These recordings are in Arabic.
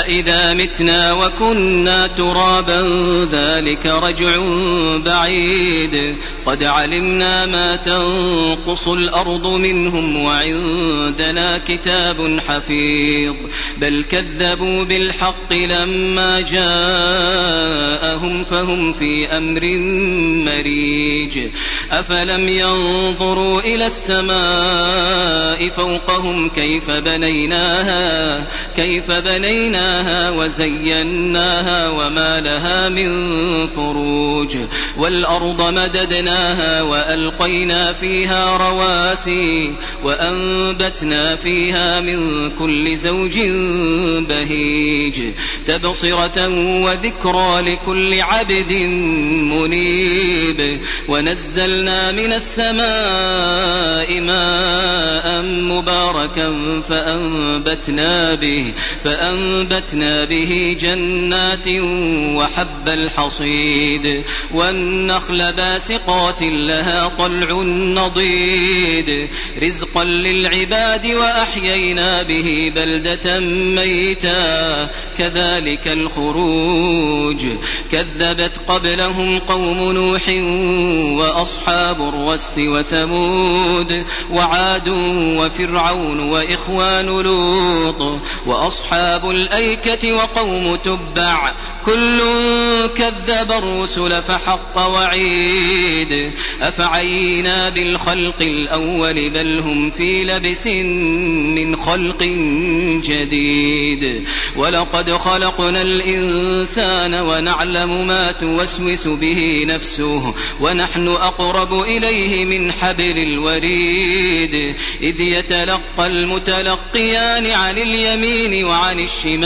أإذا متنا وكنا ترابا ذلك رجع بعيد قد علمنا ما تنقص الأرض منهم وعندنا كتاب حفيظ بل كذبوا بالحق لما جاءهم فهم في أمر مريج أفلم ينظروا إلى السماء فوقهم كيف بنيناها كيف بنيناها وزيناها وما لها من فروج والأرض مددناها وألقينا فيها رواسي وأنبتنا فيها من كل زوج بهيج تبصرة وذكرى لكل عبد منيب ونزلنا من السماء ماء مباركا فأنبتنا به فأنبتنا به جنات وحب الحصيد والنخل باسقات لها طلع نضيد رزقا للعباد وأحيينا به بلدة ميتا كذلك الخروج كذبت قبلهم قوم نوح وأصحاب الرس وثمود وعاد وفرعون وإخوان لوط وأصحاب الأيكة وقوم تبع. كل كذب الرسل فحق وعيد. أفعينا بالخلق الأول بل هم في لبس من خلق جديد. ولقد خلقنا الإنسان ونعلم ما توسوس به نفسه ونحن أقرب إليه من حبل الوريد. إذ يتلقى المتلقيان عن اليمين وعن الشمال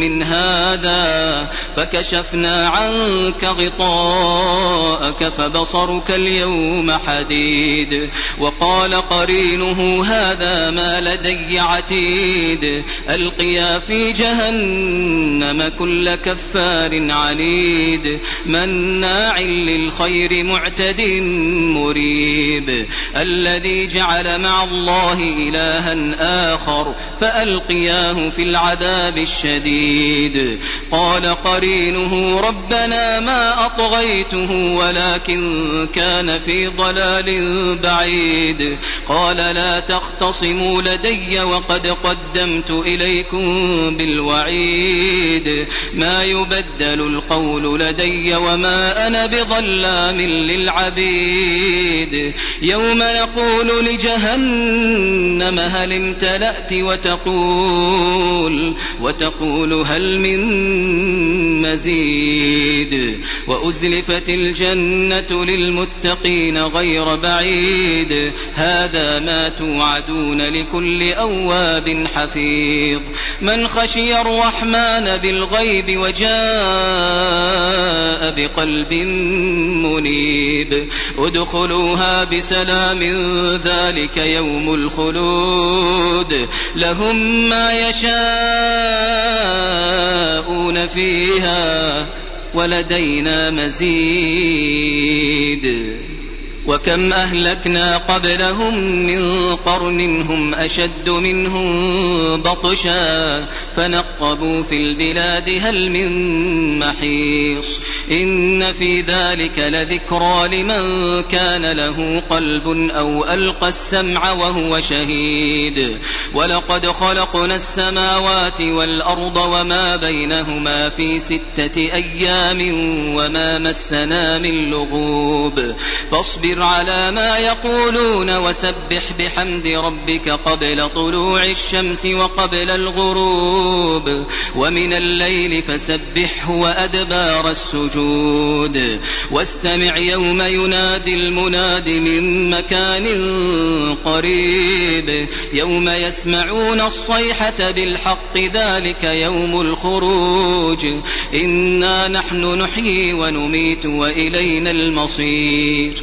من هذا فكشفنا عنك غطاءك فبصرك اليوم حديد وقال قرينه هذا ما لدي عتيد ألقيا في جهنم كل كفار عنيد مناع للخير معتد مريب الذي جعل مع الله إلها آخر فألقياه في العذاب الشديد قال قرينه ربنا ما أطغيته ولكن كان في ضلال بعيد. قال لا تختصموا لدي وقد قدمت إليكم بالوعيد. ما يبدل القول لدي وما أنا بظلام للعبيد. يوم نقول لجهنم هل امتلأت وتقول وتقول هل من مزيد وأزلفت الجنة للمتقين غير بعيد هذا ما توعدون لكل أواب حفيظ من خشي الرحمن بالغيب وجاء بقلب منيب ادخلوها بسلام ذلك يوم الخلود لهم ما يشاءون فيها ولدينا مزيد. وكم أهلكنا قبلهم من قرن هم أشد منهم بطشا فنقبوا في البلاد هل من محيص إن في ذلك لذكرى لمن كان له قلب أو ألقى السمع وهو شهيد ولقد خلقنا السماوات والأرض وما بينهما في ستة أيام وما مسنا من لغوب فاصبر على ما يقولون وسبح بحمد ربك قبل طلوع الشمس وقبل الغروب ومن الليل فسبحه وأدبار السجود واستمع يوم ينادي المناد من مكان قريب يوم يسمعون الصيحة بالحق ذلك يوم الخروج إنا نحن نحيي ونميت وإلينا المصير